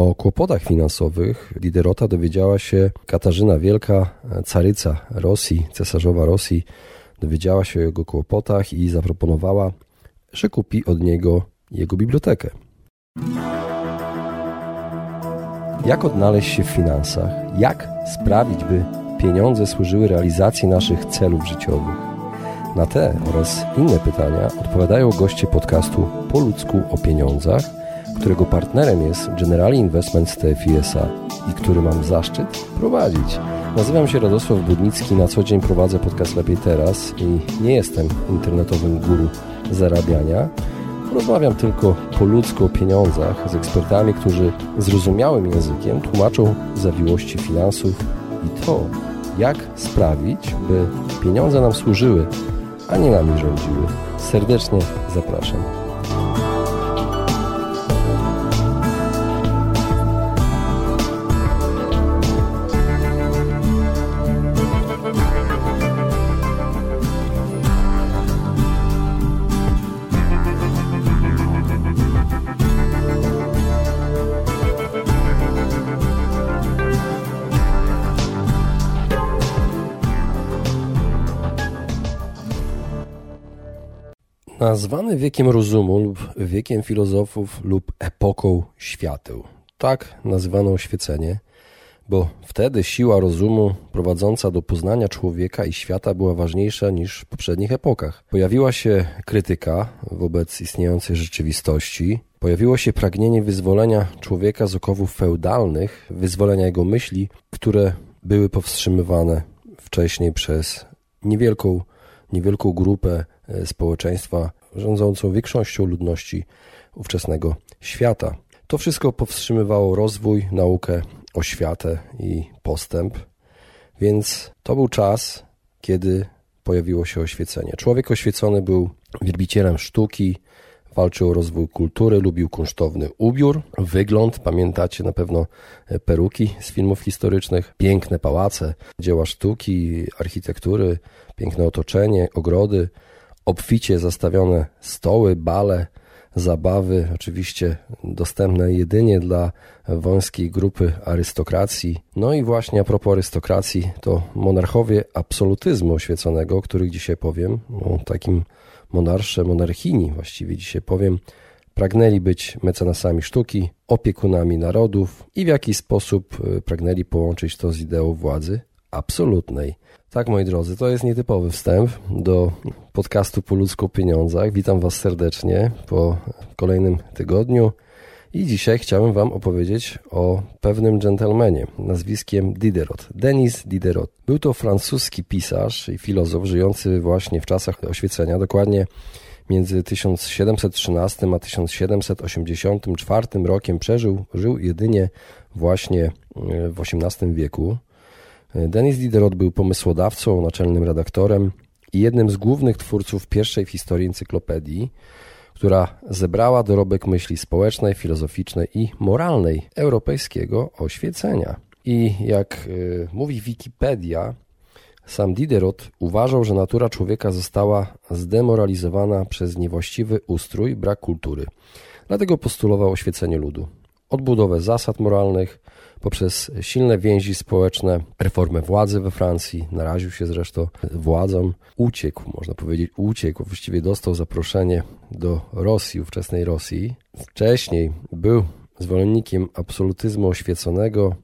O kłopotach finansowych Diderota dowiedziała się Katarzyna Wielka, caryca Rosji, cesarzowa Rosji. Dowiedziała się o jego kłopotach i zaproponowała, że kupi od niego jego bibliotekę. Jak odnaleźć się w finansach? Jak sprawić, by pieniądze służyły realizacji naszych celów życiowych? Na te oraz inne pytania odpowiadają goście podcastu Po ludzku o pieniądzach, którego partnerem jest Generali Investments TFISA i który mam zaszczyt prowadzić. Nazywam się Radosław Budnicki, na co dzień prowadzę podcast Lepiej Teraz i nie jestem internetowym guru zarabiania, Rozmawiam tylko po ludzku o pieniądzach z ekspertami, którzy zrozumiałym językiem tłumaczą zawiłości finansów i to, jak sprawić, by pieniądze nam służyły, a nie nami rządziły. Serdecznie zapraszam. Nazwany wiekiem rozumu lub wiekiem filozofów lub epoką świateł. Tak nazywano oświecenie, bo wtedy siła rozumu prowadząca do poznania człowieka i świata była ważniejsza niż w poprzednich epokach. Pojawiła się krytyka wobec istniejącej rzeczywistości, pojawiło się pragnienie wyzwolenia człowieka z okowów feudalnych, wyzwolenia jego myśli, które były powstrzymywane wcześniej przez niewielką, niewielką grupę E, społeczeństwa rządzącą większością ludności ówczesnego świata. To wszystko powstrzymywało rozwój, naukę, oświatę i postęp, więc to był czas, kiedy pojawiło się oświecenie. Człowiek oświecony był wielbicielem sztuki, walczył o rozwój kultury, lubił kunsztowny ubiór, wygląd, pamiętacie na pewno e, peruki z filmów historycznych, piękne pałace, dzieła sztuki, architektury, piękne otoczenie, ogrody, obficie zastawione stoły, bale, zabawy, oczywiście dostępne jedynie dla wąskiej grupy arystokracji. No i właśnie a propos arystokracji, to monarchowie absolutyzmu oświeconego, o których dzisiaj powiem, o takim monarsze, monarchini właściwie dzisiaj powiem, pragnęli być mecenasami sztuki, opiekunami narodów i w jakiś sposób y, pragnęli połączyć to z ideą władzy absolutnej. Tak, moi drodzy, to jest nietypowy wstęp do podcastu Po ludzku pieniądzach. Witam Was serdecznie po kolejnym tygodniu i dzisiaj chciałem Wam opowiedzieć o pewnym dżentelmenie nazwiskiem Diderot, Denis Diderot. Był to francuski pisarz i filozof żyjący właśnie w czasach oświecenia, dokładnie między 1713 a 1784 rokiem przeżył, żył jedynie właśnie w XVIII wieku. Denis Diderot był pomysłodawcą, naczelnym redaktorem i jednym z głównych twórców pierwszej w historii encyklopedii, która zebrała dorobek myśli społecznej, filozoficznej i moralnej europejskiego oświecenia. I jak y, mówi Wikipedia, sam Diderot uważał, że natura człowieka została zdemoralizowana przez niewłaściwy ustrój, brak kultury. Dlatego postulował oświecenie ludu, odbudowę zasad moralnych, poprzez silne więzi społeczne, reformę władzy we Francji, naraził się zresztą władzom, uciekł, można powiedzieć, uciekł, właściwie dostał zaproszenie do Rosji, ówczesnej Rosji. Wcześniej był zwolennikiem absolutyzmu oświeconego,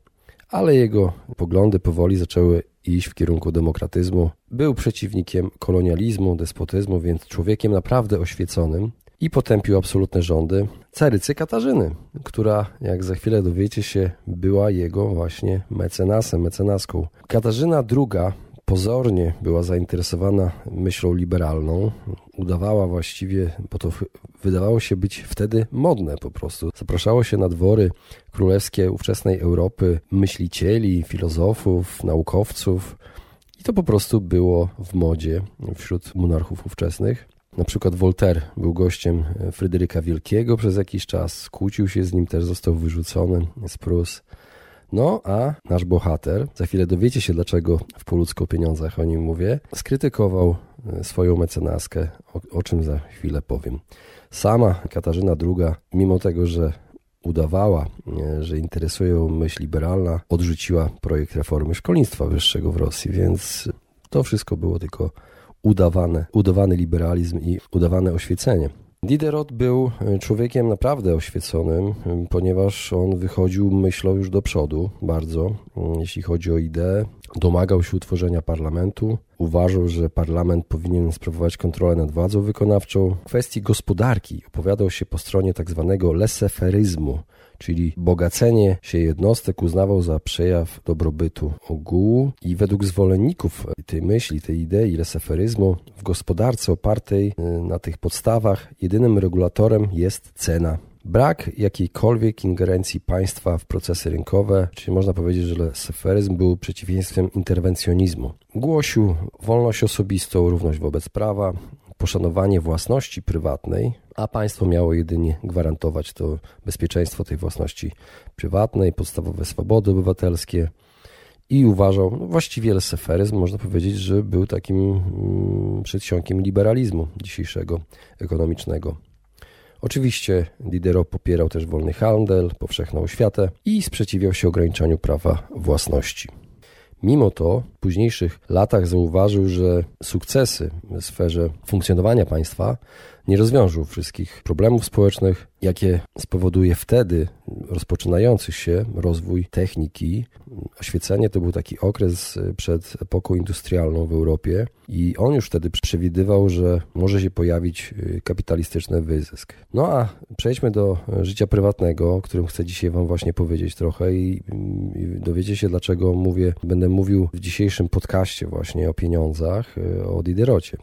ale jego poglądy powoli zaczęły iść w kierunku demokratyzmu. Był przeciwnikiem kolonializmu, despotyzmu, więc człowiekiem naprawdę oświeconym, i potępił absolutne rządy carycy Katarzyny, która, jak za chwilę dowiecie się, była jego właśnie mecenasem, mecenaską. Katarzyna II pozornie była zainteresowana myślą liberalną, udawała właściwie, bo to wydawało się być wtedy modne po prostu. Zapraszało się na dwory królewskie ówczesnej Europy myślicieli, filozofów, naukowców i to po prostu było w modzie wśród monarchów ówczesnych. Na przykład Voltaire był gościem e, Fryderyka Wielkiego przez jakiś czas, kłócił się z nim, też został wyrzucony z Prus. No a nasz bohater, za chwilę dowiecie się dlaczego w Poludzku o pieniądzach o nim mówię, skrytykował e, swoją mecenaskę, o, o czym za chwilę powiem. Sama Katarzyna II, mimo tego, że udawała, e, że interesuje ją myśl liberalna, odrzuciła projekt reformy szkolnictwa wyższego w Rosji, więc to wszystko było tylko udawane, udawany liberalizm i udawane oświecenie. Diderot był e, człowiekiem naprawdę oświeconym, ponieważ on wychodził myślą już do przodu bardzo, jeśli chodzi o ideę. Domagał się utworzenia parlamentu, uważał, że parlament powinien sprawować kontrolę nad władzą wykonawczą. W kwestii gospodarki opowiadał się po stronie tak zwanego leseferyzmu, czyli bogacenie się jednostek uznawał za przejaw dobrobytu ogółu i według zwolenników tej myśli, tej idei leseferyzmu w gospodarce opartej y, na tych podstawach jedynym regulatorem jest cena. Brak jakiejkolwiek ingerencji państwa w procesy rynkowe, czyli można powiedzieć, że leseferyzm był przeciwieństwem interwencjonizmu. Głosił wolność osobistą, równość wobec prawa, poszanowanie własności prywatnej, a państwo miało jedynie gwarantować to bezpieczeństwo tej własności prywatnej, podstawowe swobody obywatelskie i uważał, no właściwie leseferyzm można powiedzieć, że był takim mm, przedsionkiem liberalizmu dzisiejszego ekonomicznego. Oczywiście Diderot popierał też wolny handel, powszechną oświatę i sprzeciwiał się ograniczaniu prawa własności. Mimo to późniejszych latach zauważył, że sukcesy w sferze funkcjonowania państwa nie rozwiążą wszystkich problemów społecznych, jakie spowoduje wtedy rozpoczynający się rozwój techniki. Oświecenie to był taki okres przed epoką industrialną w Europie i on już wtedy przewidywał, że może się pojawić kapitalistyczny wyzysk. No a przejdźmy do życia prywatnego, o którym chcę dzisiaj Wam właśnie powiedzieć trochę i, i dowiecie się, dlaczego mówię, będę mówił w dzisiejszym podcaście właśnie o pieniądzach, o Diderocie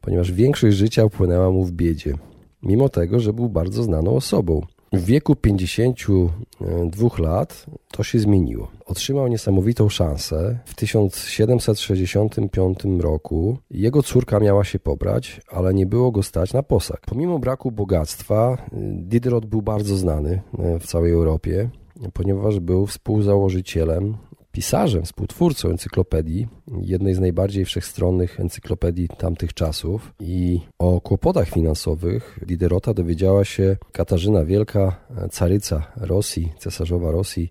ponieważ większość życia upłynęła mu w biedzie, mimo tego, że był bardzo znaną osobą. W wieku 52 lat to się zmieniło. Otrzymał niesamowitą szansę. W 1765 roku jego córka miała się pobrać, ale nie było go stać na posag. Pomimo braku bogactwa, Diderot był bardzo znany w całej Europie, ponieważ był współzałożycielem pisarzem, współtwórcą encyklopedii, jednej z najbardziej wszechstronnych encyklopedii tamtych czasów. I o kłopotach finansowych Diderota dowiedziała się Katarzyna Wielka, caryca Rosji, cesarzowa Rosji,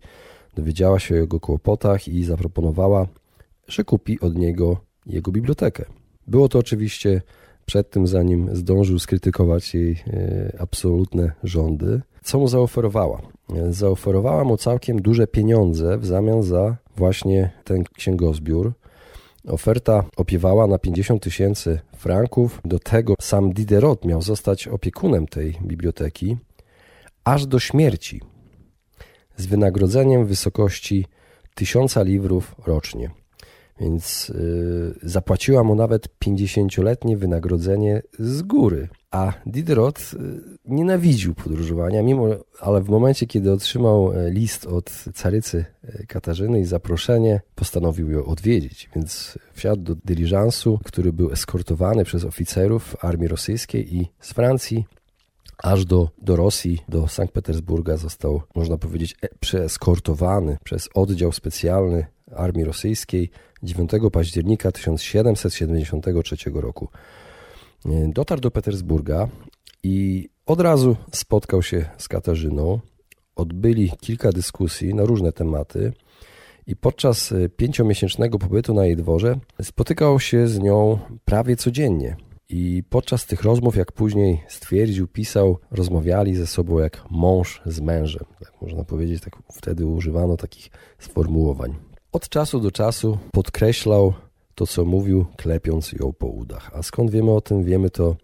dowiedziała się o jego kłopotach i zaproponowała, że kupi od niego jego bibliotekę. Było to oczywiście przed tym, zanim zdążył skrytykować jej e, absolutne rządy. Co mu zaoferowała? Zaoferowała mu całkiem duże pieniądze w zamian za właśnie ten księgozbiór. Oferta opiewała na 50 tysięcy franków. Do tego sam Diderot miał zostać opiekunem tej biblioteki aż do śmierci z wynagrodzeniem w wysokości 1000 liwrów rocznie. Więc yy, zapłaciła mu nawet 50-letnie wynagrodzenie z góry. A Diderot y, nienawidził podróżowania, mimo, ale w momencie, kiedy otrzymał e, list od carycy e, Katarzyny i zaproszenie, postanowił ją odwiedzić. Więc wsiadł do dyliżansu, który był eskortowany przez oficerów armii rosyjskiej i z Francji aż do, do Rosji, do Sankt Petersburga został, można powiedzieć, e, przeeskortowany przez oddział specjalny armii rosyjskiej 9 października 1773 roku. Dotarł do Petersburga i od razu spotkał się z Katarzyną. Odbyli kilka dyskusji na różne tematy i podczas pięciomiesięcznego pobytu na jej dworze spotykał się z nią prawie codziennie. I podczas tych rozmów, jak później stwierdził, pisał, rozmawiali ze sobą jak mąż z mężem. Tak można powiedzieć, tak wtedy używano takich sformułowań. Od czasu do czasu podkreślał to, co mówił, klepiąc ją po udach. A skąd wiemy o tym? Wiemy to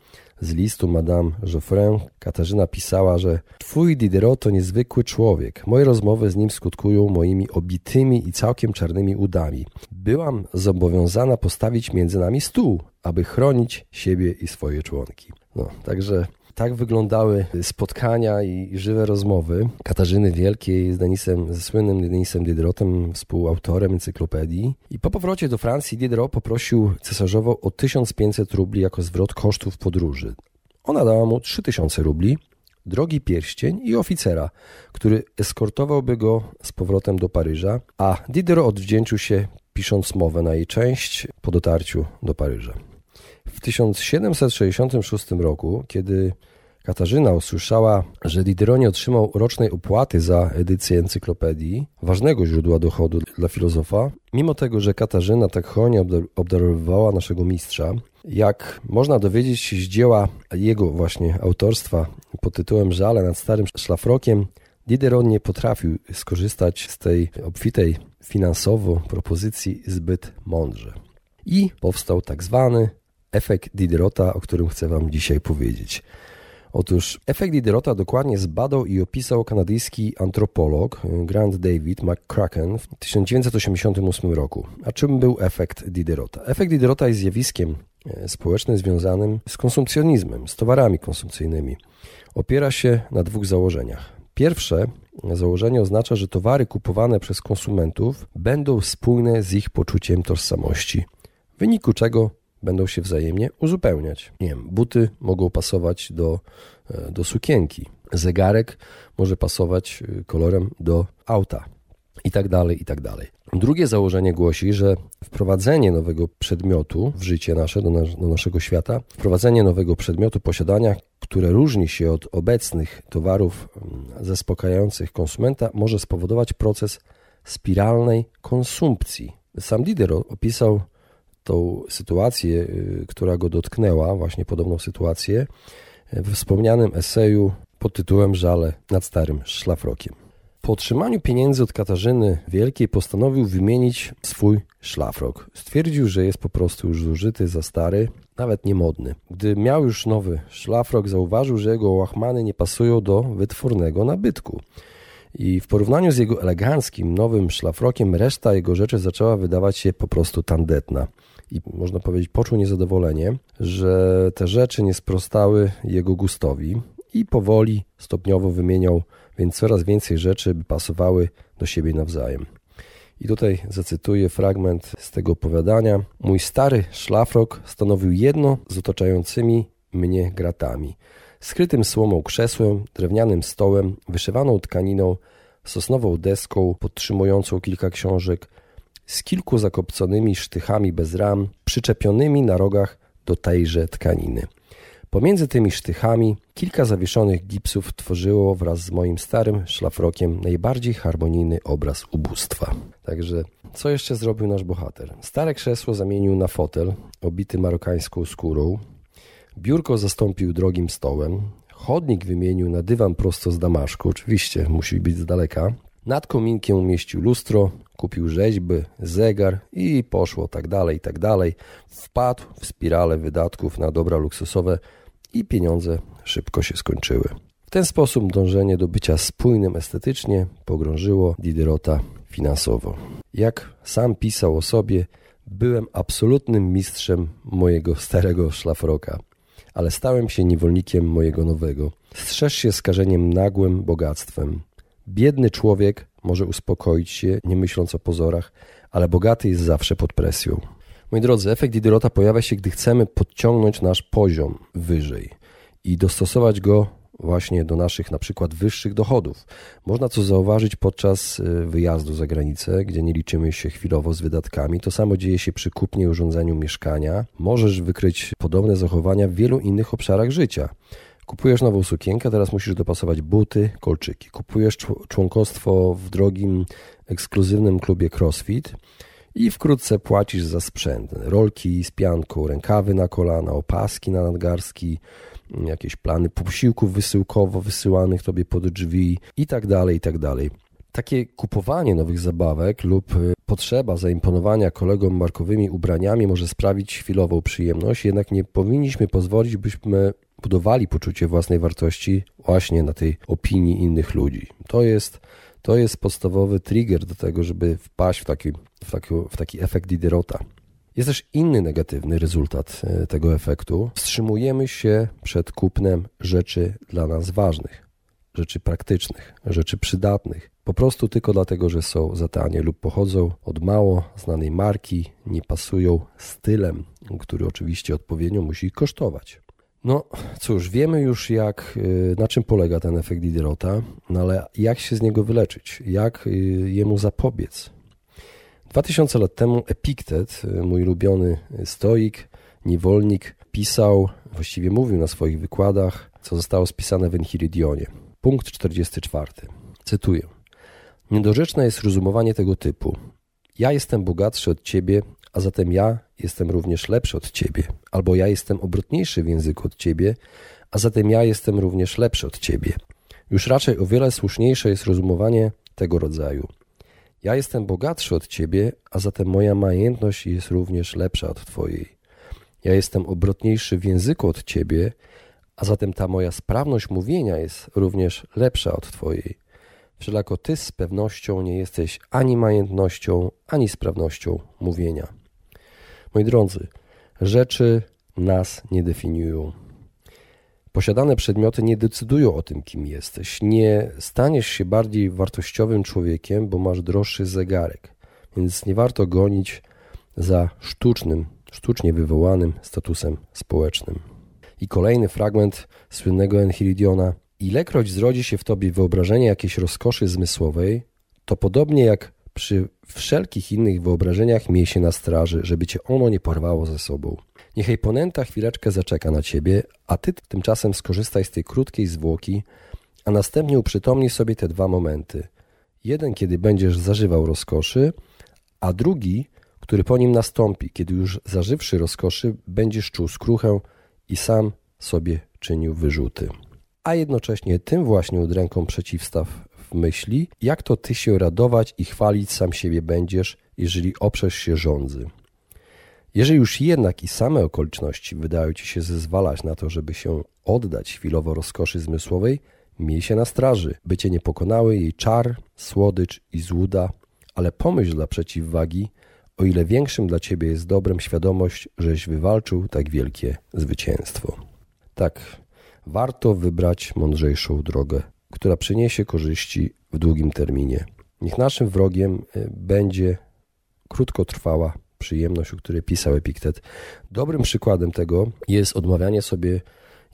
z listu Madame Geoffrin. Katarzyna pisała, że Twój Diderot to niezwykły człowiek. Moje rozmowy z nim skutkują moimi obitymi i całkiem czarnymi udami. Byłam zobowiązana postawić między nami stół, aby chronić siebie i swoje członki. No, także tak wyglądały spotkania i żywe rozmowy Katarzyny Wielkiej z Denisem, ze słynnym Denisem Diderotem, współautorem encyklopedii. I po powrocie do Francji Diderot poprosił cesarzową o 1500 rubli jako zwrot kosztów podróży. Ona dała mu 3000 rubli, drogi pierścień i oficera, który eskortowałby go z powrotem do Paryża, a Diderot odwdzięczył się pisząc mowę na jej część po dotarciu do Paryża. W 1766 roku, kiedy Katarzyna usłyszała, że Diderot otrzymał rocznej opłaty za edycję encyklopedii, ważnego źródła dochodu dla filozofa, mimo tego, że Katarzyna tak hojnie obdarowywała naszego mistrza, jak można dowiedzieć się z dzieła jego właśnie autorstwa pod tytułem Żale nad starym szlafrokiem, Diderot nie potrafił skorzystać z tej obfitej finansowo propozycji zbyt mądrze. I powstał tak zwany efekt Diderota, o którym chcę Wam dzisiaj powiedzieć. Otóż efekt Diderota dokładnie zbadał i opisał kanadyjski antropolog Grant David McCracken w 1988 roku. A czym był efekt Diderota? Efekt Diderota jest zjawiskiem e, społecznym związanym z konsumpcjonizmem, z towarami konsumpcyjnymi. Opiera się na dwóch założeniach. Pierwsze założenie oznacza, że towary kupowane przez konsumentów będą spójne z ich poczuciem tożsamości, w wyniku czego będą się wzajemnie uzupełniać. Nie wiem, buty mogą pasować do, e, do sukienki, zegarek może pasować e, kolorem do auta i tak dalej, i tak dalej. Drugie założenie głosi, że wprowadzenie nowego przedmiotu w życie nasze, do, nas, do, naszego świata, wprowadzenie nowego przedmiotu posiadania, które różni się od obecnych towarów mm, zaspokajających konsumenta, może spowodować proces spiralnej konsumpcji. Sam Diderot opisał tą sytuację, y, która go dotknęła, właśnie podobną sytuację, w wspomnianym eseju pod tytułem Żale nad starym szlafrokiem. Po otrzymaniu pieniędzy od Katarzyny Wielkiej postanowił wymienić swój szlafrok. Stwierdził, że jest po prostu już zużyty, za stary, nawet niemodny. Gdy miał już nowy szlafrok, zauważył, że jego łachmany nie pasują do wytwornego nabytku. I w porównaniu z jego eleganckim, nowym szlafrokiem, reszta jego rzeczy zaczęła wydawać się po prostu tandetna i można powiedzieć poczuł niezadowolenie, że te rzeczy nie sprostały jego gustowi i powoli, stopniowo wymieniał więc coraz więcej rzeczy, by pasowały do siebie nawzajem. I tutaj zacytuję fragment z tego opowiadania. Mój stary szlafrok stanowił jedno z otaczającymi mnie gratami. Skrytym słomą krzesłem, drewnianym stołem, wyszywaną tkaniną, sosnową deską podtrzymującą kilka książek, z kilku zakopconymi sztychami bez ram, przyczepionymi na rogach do tejże tkaniny. Pomiędzy tymi sztychami kilka zawieszonych gipsów tworzyło wraz z moim starym szlafrokiem najbardziej harmonijny obraz ubóstwa. Także co jeszcze zrobił nasz bohater? Stare krzesło zamienił na fotel obity marokańską skórą, biurko zastąpił drogim stołem, chodnik wymienił na dywan prosto z Damaszku, oczywiście musi być z daleka, nad kominkiem umieścił lustro, kupił rzeźby, zegar i poszło tak dalej, tak dalej. Wpadł w spiralę wydatków na dobra luksusowe i pieniądze szybko się skończyły. W ten sposób dążenie do bycia spójnym estetycznie pogrążyło Diderota finansowo. Jak sam pisał o sobie, byłem absolutnym mistrzem mojego starego szlafroka, ale stałem się niewolnikiem mojego nowego. Strzeż się skażeniem nagłym bogactwem. Biedny człowiek może uspokoić się, nie myśląc o pozorach, ale bogaty jest zawsze pod presją. Moi drodzy, efekt Diderota pojawia się, gdy chcemy podciągnąć nasz poziom wyżej i dostosować go właśnie do naszych na przykład wyższych dochodów. Można to zauważyć podczas y, wyjazdu za granicę, gdzie nie liczymy się chwilowo z wydatkami. To samo dzieje się przy kupnie i urządzeniu mieszkania. Możesz wykryć podobne zachowania w wielu innych obszarach życia. Kupujesz nową sukienkę, teraz musisz dopasować buty, kolczyki. Kupujesz członkostwo w drogim, ekskluzywnym klubie CrossFit i wkrótce płacisz za sprzęt. Rolki z pianką, rękawy na kolana, opaski na nadgarstki, jakieś plany posiłków wysyłkowo wysyłanych tobie pod drzwi i tak dalej, i tak dalej. Takie kupowanie nowych zabawek lub y, potrzeba zaimponowania kolegom markowymi ubraniami może sprawić chwilową przyjemność, jednak nie powinniśmy pozwolić, byśmy budowali poczucie własnej wartości właśnie na tej opinii innych ludzi. To jest, to jest podstawowy trigger do tego, żeby wpaść w taki, w taki, w taki efekt Diderota. Jest też inny negatywny rezultat e, tego efektu. Wstrzymujemy się przed kupnem rzeczy dla nas ważnych, rzeczy praktycznych, rzeczy przydatnych. Po prostu tylko dlatego, że są za tanie lub pochodzą od mało znanej marki, nie pasują stylem, który oczywiście odpowiednio musi kosztować. No cóż, wiemy już jak, y, na czym polega ten efekt Diderota, no ale jak się z niego wyleczyć, jak y, jemu zapobiec. 2000 lat temu Epiktet, y, mój ulubiony stoik, niewolnik, pisał, właściwie mówił na swoich wykładach co zostało spisane w Enchiridionie. Punkt 44. Cytuję. Niedorzeczne jest rozumowanie tego typu. Ja jestem bogatszy od ciebie, a zatem ja jestem również lepszy od ciebie. Albo ja jestem obrotniejszy w języku od ciebie, a zatem ja jestem również lepszy od ciebie. Już raczej o wiele słuszniejsze jest rozumowanie tego rodzaju. Ja jestem bogatszy od ciebie, a zatem moja majętność jest również lepsza od twojej. Ja jestem obrotniejszy w języku od ciebie, a zatem ta moja sprawność mówienia jest również lepsza od twojej. Wszelako ty z pewnością nie jesteś ani majętnością, ani sprawnością mówienia. Moi drodzy, rzeczy nas nie definiują. Posiadane przedmioty nie decydują o tym, kim jesteś. Nie staniesz się bardziej wartościowym człowiekiem, bo masz droższy zegarek. Więc nie warto gonić za sztucznym, sztucznie wywołanym statusem społecznym. I kolejny fragment słynnego Enchiridiona. Ilekroć zrodzi się w tobie wyobrażenie jakiejś rozkoszy zmysłowej, to podobnie jak przy wszelkich innych wyobrażeniach miej się na straży, żeby cię ono nie porwało ze sobą. Niechaj ponęta chwileczkę zaczeka na ciebie, a ty tymczasem skorzystaj z tej krótkiej zwłoki, a następnie uprzytomnij sobie te dwa momenty. Jeden, kiedy będziesz zażywał rozkoszy, a drugi, który po nim nastąpi, kiedy już zażywszy rozkoszy, będziesz czuł skruchę i sam sobie czynił wyrzuty. A jednocześnie tym właśnie udręką przeciwstaw w myśli, jak to ty się radować i chwalić sam siebie będziesz, jeżeli oprzesz się rządzy. Jeżeli już jednak i same okoliczności wydają ci się zezwalać na to, żeby się oddać chwilowo rozkoszy zmysłowej, miej się na straży, by cię nie pokonały jej czar, słodycz i złuda, ale pomyśl dla przeciwwagi, o ile większym dla ciebie jest dobrem świadomość, żeś wywalczył tak wielkie zwycięstwo. Tak, warto wybrać mądrzejszą drogę, która przyniesie korzyści w długim terminie. Niech naszym wrogiem y, będzie krótkotrwała przyjemność, o której pisał Epiktet. Dobrym przykładem tego jest odmawianie sobie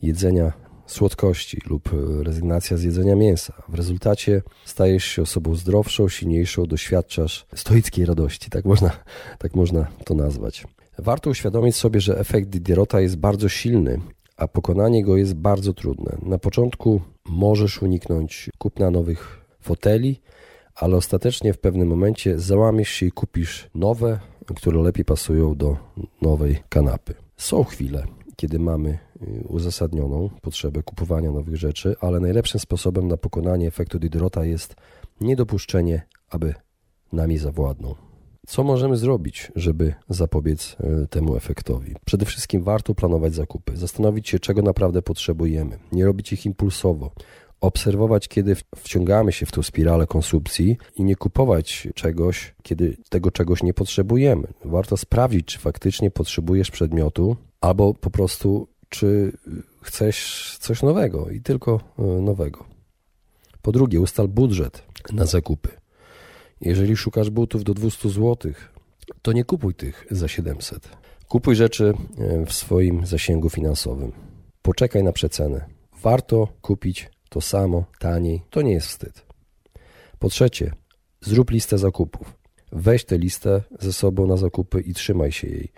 jedzenia słodkości lub rezygnacja z jedzenia mięsa. W rezultacie stajesz się osobą zdrowszą, silniejszą, doświadczasz stoickiej radości, tak można, tak można to nazwać. Warto uświadomić sobie, że efekt Didierota jest bardzo silny, a pokonanie go jest bardzo trudne. Na początku możesz uniknąć kupna nowych foteli, ale ostatecznie w pewnym momencie załamiesz się i kupisz nowe, które lepiej pasują do nowej kanapy. Są chwile, kiedy mamy y, uzasadnioną potrzebę kupowania nowych rzeczy, ale najlepszym sposobem na pokonanie efektu Diderota jest niedopuszczenie, aby nami zawładnął. Co możemy zrobić, żeby zapobiec y, temu efektowi? Przede wszystkim warto planować zakupy, zastanowić się, czego naprawdę potrzebujemy, nie robić ich impulsowo, obserwować, kiedy wciągamy się w tą spiralę konsumpcji i nie kupować czegoś, kiedy tego czegoś nie potrzebujemy. Warto sprawdzić, czy faktycznie potrzebujesz przedmiotu, albo po prostu, czy chcesz coś nowego i tylko e, nowego. Po drugie, ustal budżet na zakupy. Jeżeli szukasz butów do 200 zł, to nie kupuj tych za 700. Kupuj rzeczy e, w swoim zasięgu finansowym. Poczekaj na przecenę. Warto kupić to samo, taniej, to nie jest wstyd. Po trzecie, zrób listę zakupów. Weź tę listę ze sobą na zakupy i trzymaj się jej.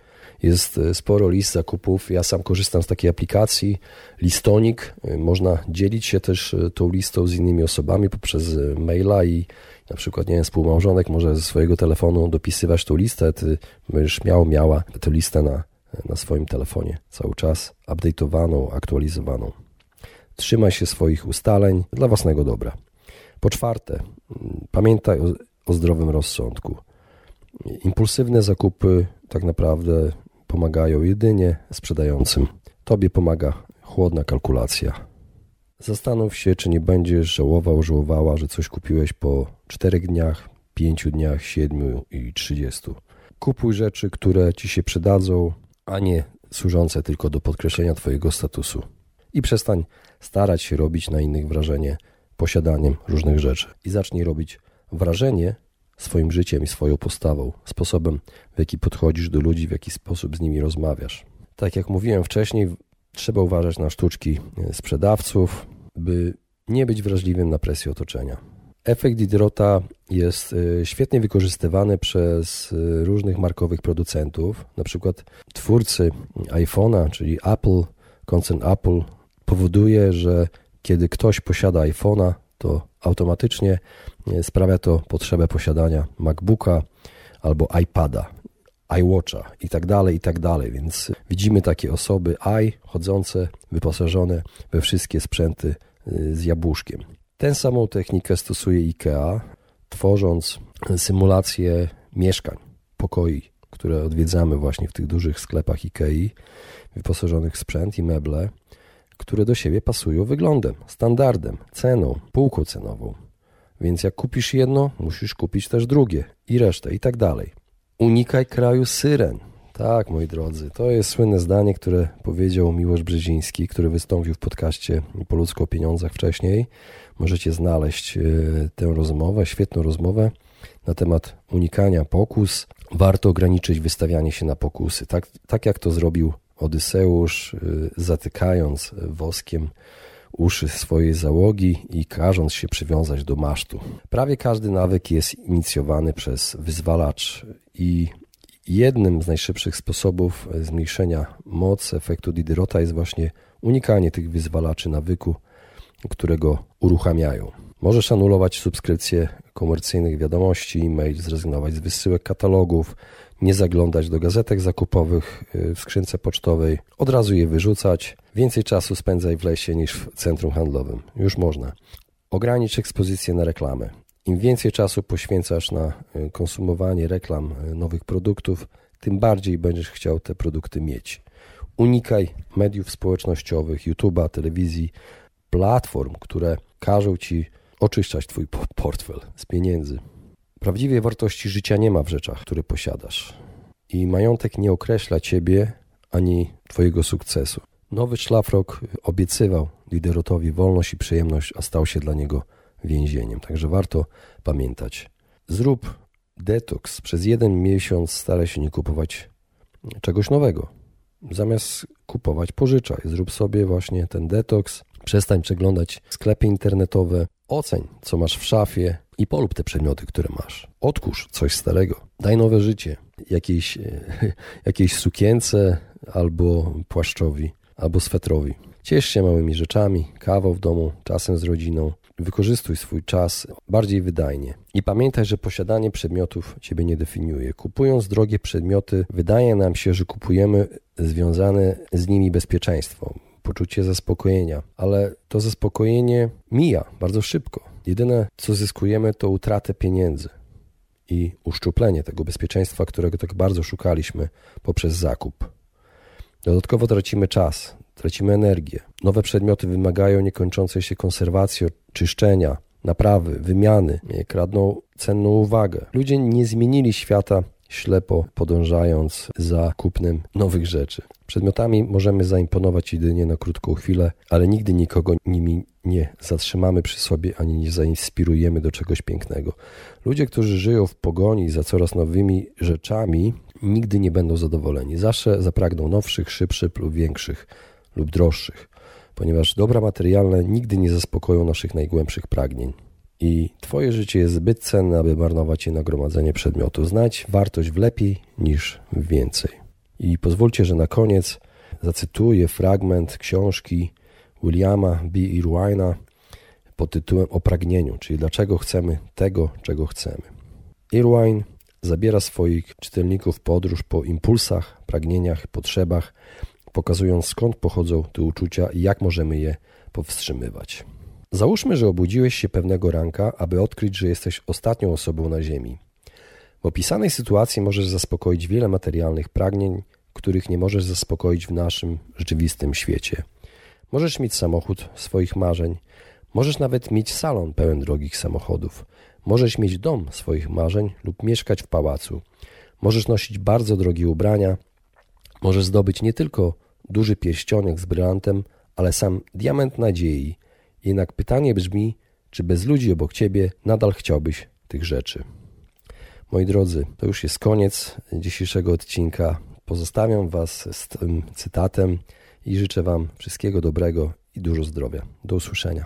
Jest e, sporo list zakupów. Ja sam korzystam z takiej aplikacji Listonik. E, można dzielić się też e, tą listą z innymi osobami poprzez maila i na przykład, nie wiem, współmałżonek może ze swojego telefonu dopisywać tą listę. Ty będziesz miał, miała tę listę na, na swoim telefonie cały czas, update'owaną, aktualizowaną. Trzymaj się swoich ustaleń dla własnego dobra. Po czwarte, pamiętaj o, o zdrowym rozsądku. Impulsywne zakupy tak naprawdę pomagają jedynie sprzedającym. Tobie pomaga chłodna kalkulacja. Zastanów się, czy nie będziesz żałował, żałowała, że coś kupiłeś po czterech dniach, pięciu dniach, siedmiu i trzydziestu. Kupuj rzeczy, które ci się przydadzą, a nie służące tylko do podkreślenia Twojego statusu. I przestań starać się robić na innych wrażenie posiadaniem różnych rzeczy. I zacznij robić wrażenie swoim życiem i swoją postawą, sposobem, w jaki podchodzisz do ludzi, w jaki sposób z nimi rozmawiasz. Tak jak mówiłem wcześniej, trzeba uważać na sztuczki sprzedawców, by nie być wrażliwym na presję otoczenia. Efekt Diderota jest e, świetnie wykorzystywany przez e, różnych markowych producentów, na przykład twórcy iPhone'a, czyli Apple, koncern Apple powoduje, że kiedy ktoś posiada iPhone'a, to automatycznie e, sprawia to potrzebę posiadania MacBooka albo iPada, iWatcha i tak dalej, i tak dalej. Więc widzimy takie osoby i chodzące, wyposażone we wszystkie sprzęty e, z jabłuszkiem. Tę samą technikę stosuje IKEA, tworząc symulację mieszkań, pokoi, które odwiedzamy właśnie w tych dużych sklepach IKEA, wyposażonych w sprzęt i meble, które do siebie pasują wyglądem, standardem, ceną, półką cenową. Więc jak kupisz jedno, musisz kupić też drugie i resztę i tak dalej. Unikaj kraju syren. Tak, moi drodzy, to jest słynne zdanie, które powiedział Miłosz Brzeziński, który wystąpił w podcaście Po ludzko o pieniądzach wcześniej. Możecie znaleźć e, tę rozmowę, świetną rozmowę na temat unikania pokus. Warto ograniczyć wystawianie się na pokusy, tak, tak jak to zrobił Odyseusz, y, zatykając woskiem uszy swojej załogi i każąc się przywiązać do masztu. Prawie każdy nawyk jest inicjowany przez wyzwalacz i jednym z najszybszych sposobów zmniejszenia mocy efektu Diderota jest właśnie unikanie tych wyzwalaczy nawyku, którego uruchamiają. Możesz anulować subskrypcję komercyjnych wiadomości, e-mail, zrezygnować z wysyłek katalogów, nie zaglądać do gazetek zakupowych y, w skrzynce pocztowej, od razu je wyrzucać. Więcej czasu spędzaj w lesie niż w centrum handlowym. Już można. Ogranicz ekspozycję na reklamę. Im więcej czasu poświęcasz na y, konsumowanie reklam y, nowych produktów, tym bardziej będziesz chciał te produkty mieć. Unikaj mediów społecznościowych, YouTube'a, telewizji, platform, które każą ci oczyszczać twój portfel z pieniędzy. Prawdziwej wartości życia nie ma w rzeczach, które posiadasz. I majątek nie określa ciebie ani twojego sukcesu. Nowy szlafrok obiecywał Diderotowi wolność i przyjemność, a stał się dla niego więzieniem. Także warto pamiętać. Zrób detoks. Przez jeden miesiąc staraj się nie kupować czegoś nowego. Zamiast kupować, pożyczaj. Zrób sobie właśnie ten detoks. Przestań przeglądać sklepy internetowe. Oceń, co masz w szafie, i polub te przedmioty, które masz. Odkurz coś starego. Daj nowe życie jakiejś, jakiejś sukience albo płaszczowi, albo swetrowi. Ciesz się małymi rzeczami, kawą w domu, czasem z rodziną. Wykorzystuj swój czas bardziej wydajnie. I pamiętaj, że posiadanie przedmiotów Ciebie nie definiuje. Kupując drogie przedmioty, wydaje nam się, że kupujemy związane z nimi bezpieczeństwo, poczucie zaspokojenia, ale to zaspokojenie mija bardzo szybko. Jedyne, co zyskujemy, to utratę pieniędzy i uszczuplenie tego bezpieczeństwa, którego tak bardzo szukaliśmy poprzez zakup. Dodatkowo tracimy czas, tracimy energię. Nowe przedmioty wymagają niekończącej się konserwacji, czyszczenia, naprawy, wymiany, kradną cenną uwagę. Ludzie nie zmienili świata ślepo podążając za kupnem nowych rzeczy. Przedmiotami możemy zaimponować jedynie na krótką chwilę, ale nigdy nikogo nimi nie zatrzymamy przy sobie ani nie zainspirujemy do czegoś pięknego. Ludzie, którzy żyją w pogoni za coraz nowymi rzeczami, nigdy nie będą zadowoleni. Zawsze zapragną nowszych, szybszych lub większych lub droższych, ponieważ dobra materialne nigdy nie zaspokoją naszych najgłębszych pragnień. I Twoje życie jest zbyt cenne, aby marnować je na gromadzenie przedmiotów. Znać wartość w lepiej niż w więcej. I pozwólcie, że na koniec zacytuję fragment książki Williama B. Irwina pod tytułem O pragnieniu, czyli dlaczego chcemy tego, czego chcemy. Irwine zabiera swoich czytelników podróż po impulsach, pragnieniach, potrzebach, pokazując skąd pochodzą te uczucia i jak możemy je powstrzymywać. Załóżmy, że obudziłeś się pewnego ranka, aby odkryć, że jesteś ostatnią osobą na Ziemi. W opisanej sytuacji możesz zaspokoić wiele materialnych pragnień, których nie możesz zaspokoić w naszym rzeczywistym świecie. Możesz mieć samochód swoich marzeń, możesz nawet mieć salon pełen drogich samochodów, możesz mieć dom swoich marzeń lub mieszkać w pałacu, możesz nosić bardzo drogie ubrania, możesz zdobyć nie tylko duży pierścionek z brylantem, ale sam diament nadziei – jednak pytanie brzmi, czy bez ludzi obok ciebie nadal chciałbyś tych rzeczy? Moi drodzy, to już jest koniec dzisiejszego odcinka. Pozostawiam Was z tym cytatem i życzę Wam wszystkiego dobrego i dużo zdrowia. Do usłyszenia.